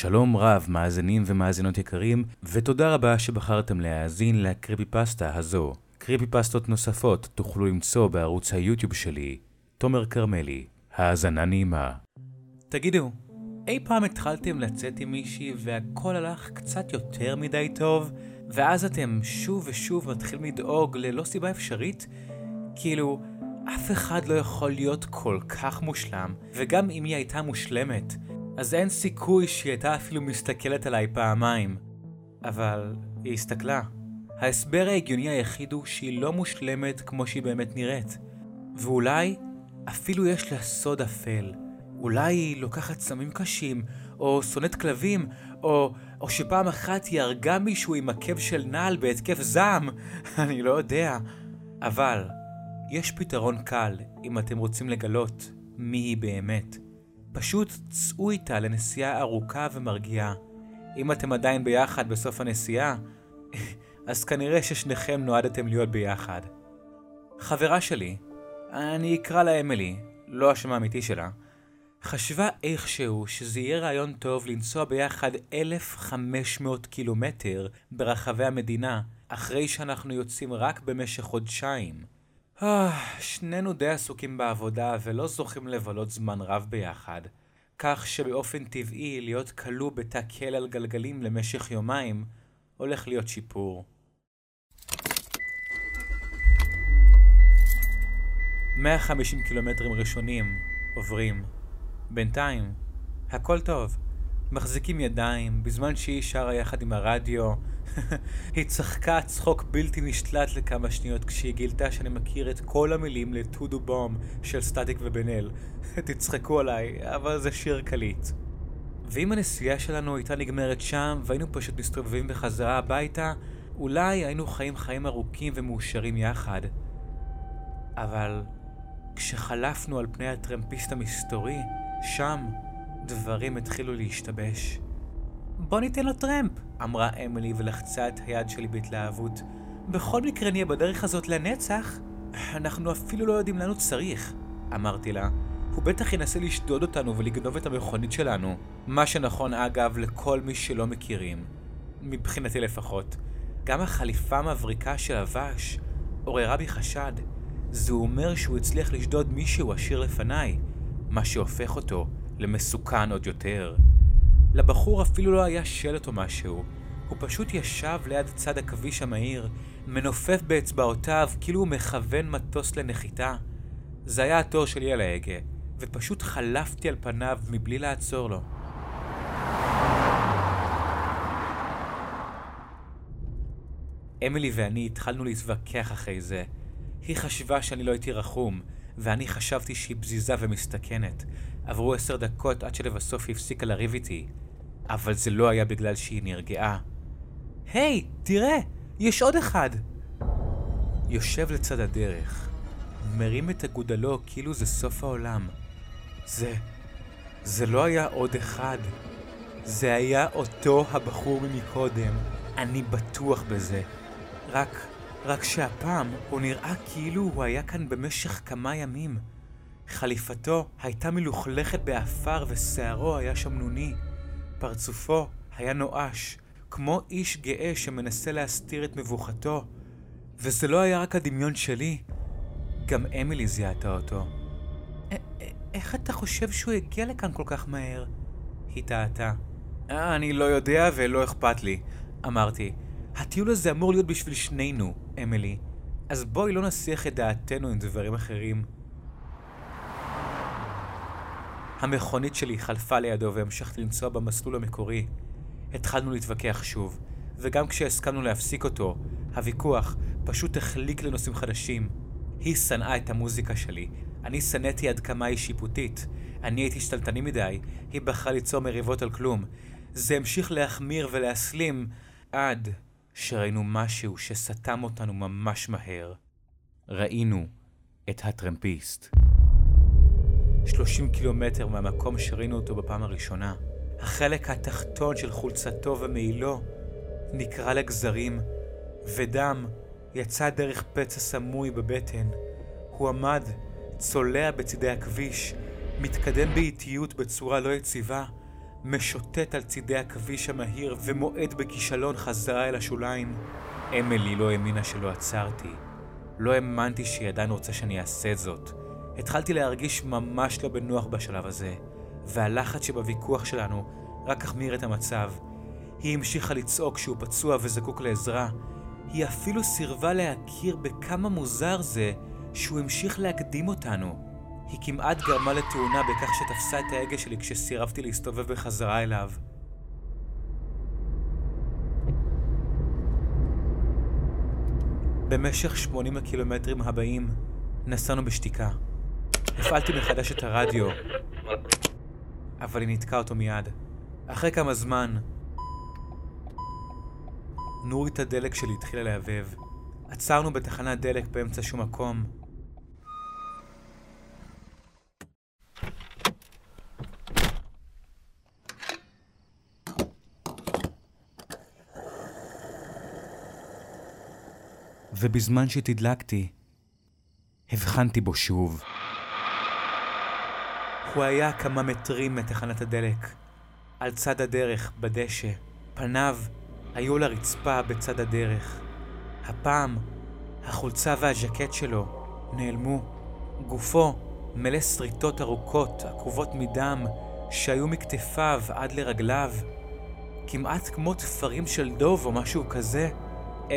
שלום רב, מאזינים ומאזינות יקרים, ותודה רבה שבחרתם להאזין לקריפי פסטה הזו. קריפי פסטות נוספות תוכלו למצוא בערוץ היוטיוב שלי, תומר כרמלי. האזנה נעימה. תגידו, אי פעם התחלתם לצאת עם מישהי והכל הלך קצת יותר מדי טוב, ואז אתם שוב ושוב מתחילים לדאוג ללא סיבה אפשרית? כאילו, אף אחד לא יכול להיות כל כך מושלם, וגם אם היא הייתה מושלמת, אז אין סיכוי שהיא הייתה אפילו מסתכלת עליי פעמיים. אבל היא הסתכלה. ההסבר ההגיוני היחיד הוא שהיא לא מושלמת כמו שהיא באמת נראית. ואולי אפילו יש לה סוד אפל. אולי היא לוקחת סמים קשים, או שונאת כלבים, או, או שפעם אחת היא הרגה מישהו עם עקב של נעל בהתקף זעם, אני לא יודע. אבל יש פתרון קל אם אתם רוצים לגלות מי היא באמת. פשוט צאו איתה לנסיעה ארוכה ומרגיעה. אם אתם עדיין ביחד בסוף הנסיעה, אז כנראה ששניכם נועדתם להיות ביחד. חברה שלי, אני אקרא לה אמילי, לא השם האמיתי שלה, חשבה איכשהו שזה יהיה רעיון טוב לנסוע ביחד 1,500 קילומטר ברחבי המדינה, אחרי שאנחנו יוצאים רק במשך חודשיים. אה, שנינו די עסוקים בעבודה ולא זוכים לבלות זמן רב ביחד, כך שבאופן טבעי להיות כלוא בתא כלא על גלגלים למשך יומיים הולך להיות שיפור. 150 קילומטרים ראשונים עוברים. בינתיים, הכל טוב. מחזיקים ידיים, בזמן שהיא שרה יחד עם הרדיו. היא צחקה צחוק בלתי נשלט לכמה שניות כשהיא גילתה שאני מכיר את כל המילים ל"טודו בום" של סטטיק ובן אל. תצחקו עליי, אבל זה שיר קליט. ואם הנסיעה שלנו הייתה נגמרת שם והיינו פשוט מסתובבים בחזרה הביתה, אולי היינו חיים חיים ארוכים ומאושרים יחד. אבל כשחלפנו על פני הטרמפיסט המסתורי, שם דברים התחילו להשתבש. בוא ניתן לו טרמפ, אמרה אמילי ולחצה את היד שלי בהתלהבות. בכל מקרה נהיה בדרך הזאת לנצח. אנחנו אפילו לא יודעים לאן הוא צריך, אמרתי לה. הוא בטח ינסה לשדוד אותנו ולגנוב את המכונית שלנו. מה שנכון אגב לכל מי שלא מכירים. מבחינתי לפחות. גם החליפה המבריקה של לבש עוררה בי חשד. זה אומר שהוא הצליח לשדוד מישהו עשיר לפניי, מה שהופך אותו למסוכן עוד יותר. לבחור אפילו לא היה שלט או משהו, הוא פשוט ישב ליד צד הכביש המהיר, מנופף באצבעותיו כאילו הוא מכוון מטוס לנחיתה. זה היה התור שלי על ההגה, ופשוט חלפתי על פניו מבלי לעצור לו. אמילי ואני התחלנו להתווכח אחרי זה. היא חשבה שאני לא הייתי רחום, ואני חשבתי שהיא בזיזה ומסתכנת. עברו עשר דקות עד שלבסוף היא הפסיקה לריב איתי. אבל זה לא היה בגלל שהיא נרגעה. היי, hey, תראה, יש עוד אחד! יושב לצד הדרך, מרים את אגודלו כאילו זה סוף העולם. זה... זה לא היה עוד אחד. זה היה אותו הבחור ממקודם. אני בטוח בזה. רק... רק שהפעם הוא נראה כאילו הוא היה כאן במשך כמה ימים. חליפתו הייתה מלוכלכת באפר ושערו היה שמנוני. פרצופו היה נואש, כמו איש גאה שמנסה להסתיר את מבוכתו. וזה לא היה רק הדמיון שלי, גם אמילי זיהתה אותו. איך אתה חושב שהוא הגיע לכאן כל כך מהר? היא טעתה. אני לא יודע ולא אכפת לי, אמרתי. הטיול הזה אמור להיות בשביל שנינו, אמילי. אז בואי לא נסיח את דעתנו עם דברים אחרים. המכונית שלי חלפה לידו והמשכתי לנסוע במסלול המקורי. התחלנו להתווכח שוב, וגם כשהסכמנו להפסיק אותו, הוויכוח פשוט החליק לנושאים חדשים. היא שנאה את המוזיקה שלי, אני שנאתי עד כמה היא שיפוטית. אני הייתי שתלטני מדי, היא בחרה ליצור מריבות על כלום. זה המשיך להחמיר ולהסלים עד שראינו משהו שסתם אותנו ממש מהר. ראינו את הטרמפיסט. 30 קילומטר מהמקום שראינו אותו בפעם הראשונה. החלק התחתון של חולצתו ומעילו נקרע לגזרים, ודם יצא דרך פצע סמוי בבטן. הוא עמד, צולע בצידי הכביש, מתקדם באיטיות בצורה לא יציבה, משוטט על צידי הכביש המהיר ומועד בכישלון חזרה אל השוליים. אמילי לא האמינה שלא עצרתי. לא האמנתי שהיא עדיין רוצה שאני אעשה זאת. התחלתי להרגיש ממש לא בנוח בשלב הזה, והלחץ שבוויכוח שלנו רק החמיר את המצב. היא המשיכה לצעוק שהוא פצוע וזקוק לעזרה. היא אפילו סירבה להכיר בכמה מוזר זה שהוא המשיך להקדים אותנו. היא כמעט גרמה לתאונה בכך שתפסה את ההגה שלי כשסירבתי להסתובב בחזרה אליו. במשך 80 הקילומטרים הבאים נסענו בשתיקה. הפעלתי מחדש את הרדיו, אבל היא ניתקה אותו מיד. אחרי כמה זמן, נורית הדלק שלי התחילה להבהב. עצרנו בתחנת דלק באמצע שום מקום. ובזמן שתדלקתי, הבחנתי בו שוב. הוא היה כמה מטרים מתחנת הדלק, על צד הדרך, בדשא. פניו היו לרצפה בצד הדרך. הפעם, החולצה והז'קט שלו נעלמו. גופו מלא שריטות ארוכות, עקובות מדם, שהיו מכתפיו עד לרגליו. כמעט כמו תפרים של דוב או משהו כזה,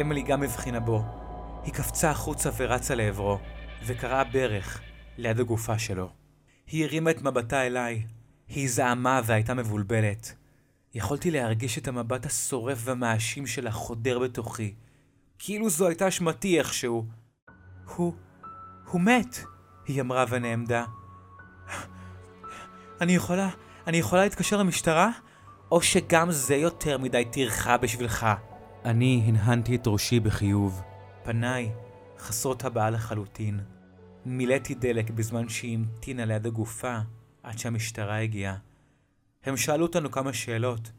אמילי גם הבחינה בו. היא קפצה החוצה ורצה לעברו, וקרעה ברך ליד הגופה שלו. היא הרימה את מבטה אליי. היא זעמה והייתה מבולבלת. יכולתי להרגיש את המבט השורף והמאשים שלה חודר בתוכי. כאילו זו הייתה אשמתי איכשהו. הוא... הוא מת! היא אמרה ונעמדה. אני יכולה... אני יכולה להתקשר למשטרה? או שגם זה יותר מדי טרחה בשבילך? אני הנהנתי את ראשי בחיוב. פניי חסרות הבעה לחלוטין. מילאתי דלק בזמן שהיא המתינה ליד הגופה עד שהמשטרה הגיעה. הם שאלו אותנו כמה שאלות,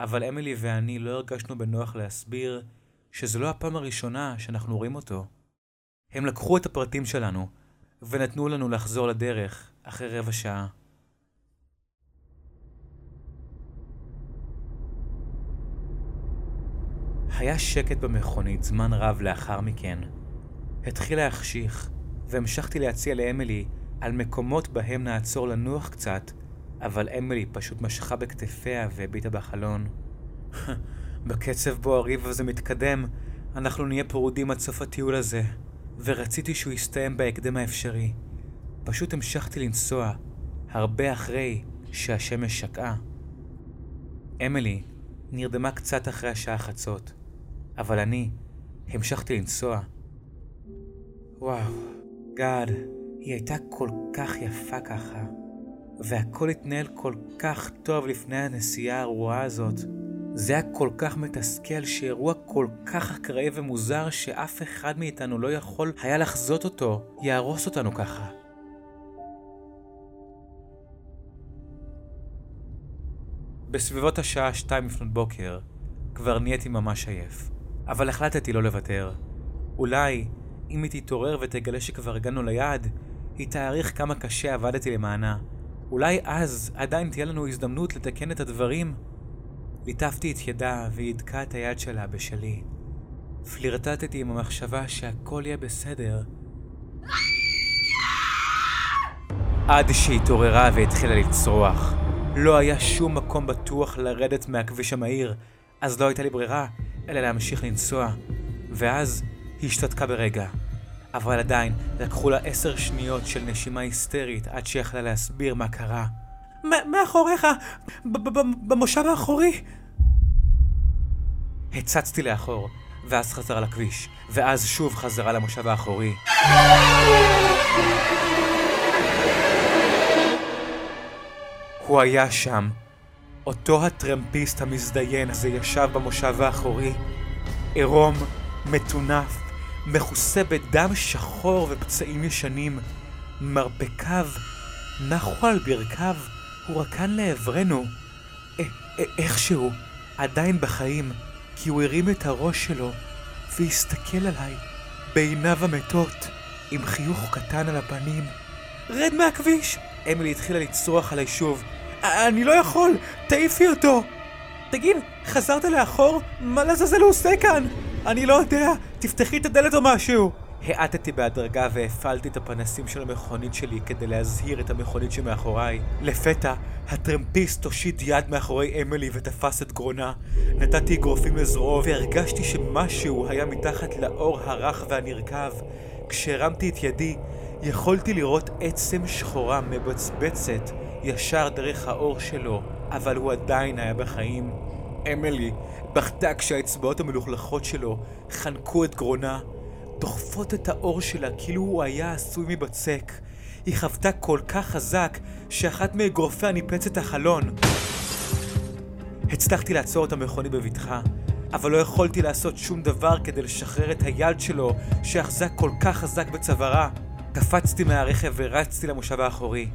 אבל אמילי ואני לא הרגשנו בנוח להסביר שזו לא הפעם הראשונה שאנחנו רואים אותו. הם לקחו את הפרטים שלנו ונתנו לנו לחזור לדרך אחרי רבע שעה. היה שקט במכונית זמן רב לאחר מכן. התחיל להחשיך, והמשכתי להציע לאמילי על מקומות בהם נעצור לנוח קצת, אבל אמילי פשוט משכה בכתפיה והביטה בחלון. בקצב בו הריב הזה מתקדם, אנחנו נהיה פרודים עד סוף הטיול הזה, ורציתי שהוא יסתיים בהקדם האפשרי. פשוט המשכתי לנסוע, הרבה אחרי שהשמש שקעה. אמילי נרדמה קצת אחרי השעה חצות. אבל אני המשכתי לנסוע. וואו, God, היא הייתה כל כך יפה ככה, והכל התנהל כל כך טוב לפני הנסיעה הארורה הזאת. זה היה כל כך מתסכל שאירוע כל כך אקראי ומוזר שאף אחד מאיתנו לא יכול היה לחזות אותו, יהרוס אותנו ככה. בסביבות השעה שתיים לפנות בוקר, כבר נהייתי ממש עייף. אבל החלטתי לא לוותר. אולי, אם היא תתעורר ותגלה שכבר הגענו ליעד, היא תעריך כמה קשה עבדתי למענה. אולי אז עדיין תהיה לנו הזדמנות לתקן את הדברים. ליטפתי את ידה והיא הדקה את היד שלה בשלי. פלירטטתי עם המחשבה שהכל יהיה בסדר. עד שהתעוררה והתחילה לצרוח. לא היה שום מקום בטוח לרדת מהכביש המהיר, אז לא הייתה לי ברירה אלא להמשיך לנסוע. ואז היא השתתקה ברגע. אבל עדיין, לקחו לה עשר שניות של נשימה היסטרית עד שיכלה להסביר מה קרה. מאחוריך! במושב האחורי! הצצתי לאחור, ואז חזרה לכביש, ואז שוב חזרה למושב האחורי. הוא היה שם, אותו הטרמפיסט המזדיין הזה ישב במושב האחורי, עירום, מטונף, מכוסה בדם שחור ופצעים ישנים. מרפקיו נחו על ברכיו, הוא רקן לעברנו. איכשהו, עדיין בחיים, כי הוא הרים את הראש שלו והסתכל עליי בעיניו המתות, עם חיוך קטן על הפנים. רד מהכביש! אמילי התחילה לצרוח עליי שוב, אני לא יכול! תעיפי אותו! תגיד, חזרת לאחור? מה לעזאזל הוא עושה כאן? אני לא יודע, תפתחי את הדלת או משהו! האטתי בהדרגה והפעלתי את הפנסים של המכונית שלי כדי להזהיר את המכונית שמאחוריי. לפתע, הטרמפיסט הושיט יד מאחורי אמילי ותפס את גרונה. נתתי אגרופים לזרועו והרגשתי שמשהו היה מתחת לאור הרך והנרקב. כשהרמתי את ידי, יכולתי לראות עצם שחורה מבצבצת ישר דרך האור שלו, אבל הוא עדיין היה בחיים. אמילי בכתה כשהאצבעות המלוכלכות שלו חנקו את גרונה. דוחפות את האור שלה כאילו הוא היה עשוי מבצק. היא חוותה כל כך חזק, שאחת מאגרופיה ניפץ את החלון. הצלחתי לעצור את המכונית בבטחה, אבל לא יכולתי לעשות שום דבר כדי לשחרר את היד שלו, שאחזק כל כך חזק בצווארה. קפצתי מהרכב ורצתי למושב האחורי.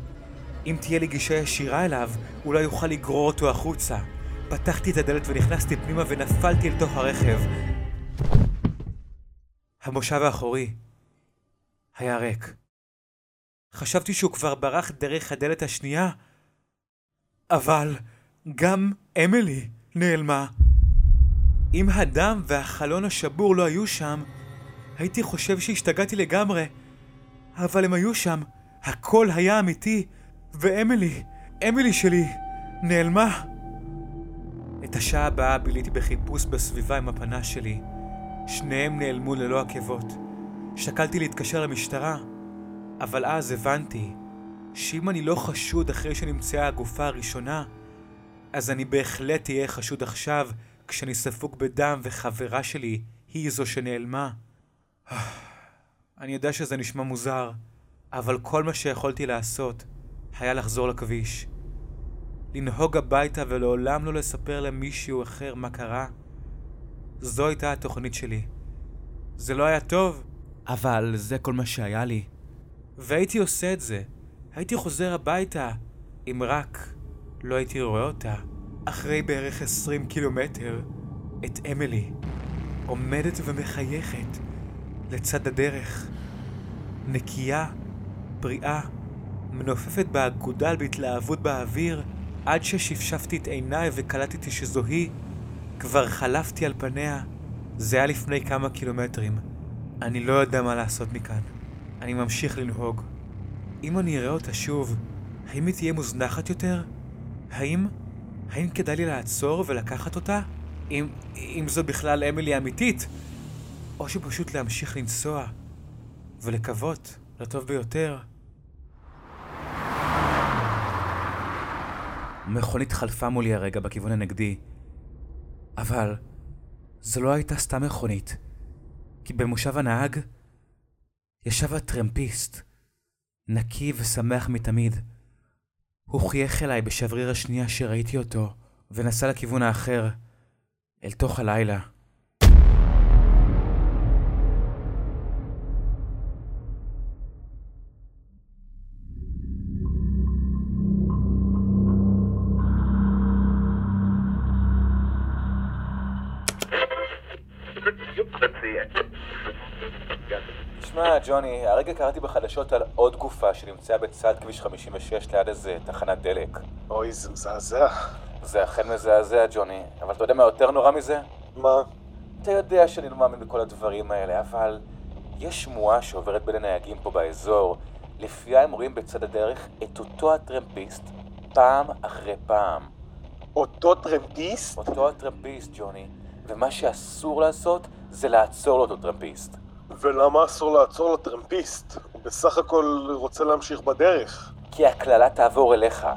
אם תהיה לי גישה ישירה אליו, אולי יוכל לגרור אותו החוצה. פתחתי את הדלת ונכנסתי פנימה ונפלתי אל תוך הרכב. המושב האחורי היה ריק. חשבתי שהוא כבר ברח דרך הדלת השנייה, אבל גם אמילי נעלמה. אם הדם והחלון השבור לא היו שם, הייתי חושב שהשתגעתי לגמרי. אבל הם היו שם, הכל היה אמיתי, ואמילי, אמילי שלי, נעלמה. את השעה הבאה ביליתי בחיפוש בסביבה עם הפנס שלי. שניהם נעלמו ללא עקבות. שקלתי להתקשר למשטרה, אבל אז הבנתי שאם אני לא חשוד אחרי שנמצאה הגופה הראשונה, אז אני בהחלט אהיה חשוד עכשיו כשאני ספוג בדם וחברה שלי היא זו שנעלמה. אני יודע שזה נשמע מוזר, אבל כל מה שיכולתי לעשות היה לחזור לכביש. לנהוג הביתה ולעולם לא לספר למישהו אחר מה קרה. זו הייתה התוכנית שלי. זה לא היה טוב, אבל זה כל מה שהיה לי. והייתי עושה את זה. הייתי חוזר הביתה, אם רק לא הייתי רואה אותה, אחרי בערך עשרים קילומטר, את אמילי, עומדת ומחייכת לצד הדרך. נקייה, בריאה, מנופפת באגודל בהתלהבות באוויר, עד ששפשפתי את עיניי וקלטתי שזו היא. כבר חלפתי על פניה. זה היה לפני כמה קילומטרים. אני לא יודע מה לעשות מכאן. אני ממשיך לנהוג. אם אני אראה אותה שוב, האם היא תהיה מוזנחת יותר? האם... האם כדאי לי לעצור ולקחת אותה? אם... אם זו בכלל אמילי אמיתית? או שפשוט להמשיך לנסוע ולקוות לטוב ביותר? מכונית חלפה מולי הרגע בכיוון הנגדי, אבל זו לא הייתה סתם מכונית, כי במושב הנהג ישב הטרמפיסט, נקי ושמח מתמיד. הוא חייך אליי בשבריר השנייה שראיתי אותו, ונסע לכיוון האחר, אל תוך הלילה. תשמע, ג'וני, הרגע קראתי בחדשות על עוד גופה שנמצאה בצד כביש 56 ליד איזה תחנת דלק. אוי, זה מזעזע. זה אכן מזעזע, ג'וני, אבל אתה יודע מה יותר נורא מזה? מה? אתה יודע שאני לא מאמין בכל הדברים האלה, אבל יש שמועה שעוברת בין הנהגים פה באזור, לפיה הם רואים בצד הדרך את אותו הטרמפיסט פעם אחרי פעם. אותו טרמפיסט? אותו הטרמפיסט, ג'וני, ומה שאסור לעשות זה לעצור לאותו טרמפיסט. ולמה אסור לעצור לטרמפיסט? הוא בסך הכל רוצה להמשיך בדרך. כי הקללה תעבור אליך.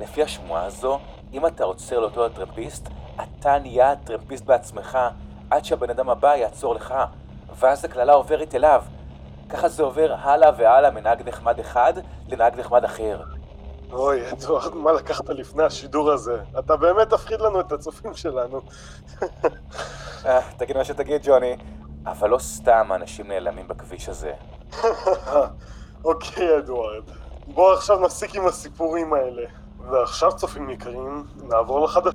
לפי השמועה הזו, אם אתה עוצר לאותו הטרמפיסט, אתה נהיה הטרמפיסט בעצמך, עד שהבן אדם הבא יעצור לך, ואז הקללה עוברת אליו. ככה זה עובר הלאה והלאה מנהג נחמד אחד לנהג נחמד אחר. אוי, אדוארד, מה לקחת לפני השידור הזה? אתה באמת תפחיד לנו את הצופים שלנו. אה, תגיד מה שתגיד, ג'וני, אבל לא סתם האנשים נעלמים בכביש הזה. אוקיי, אדוארד. בוא עכשיו נפסיק עם הסיפורים האלה. ועכשיו, צופים יקרים, נעבור לחדש...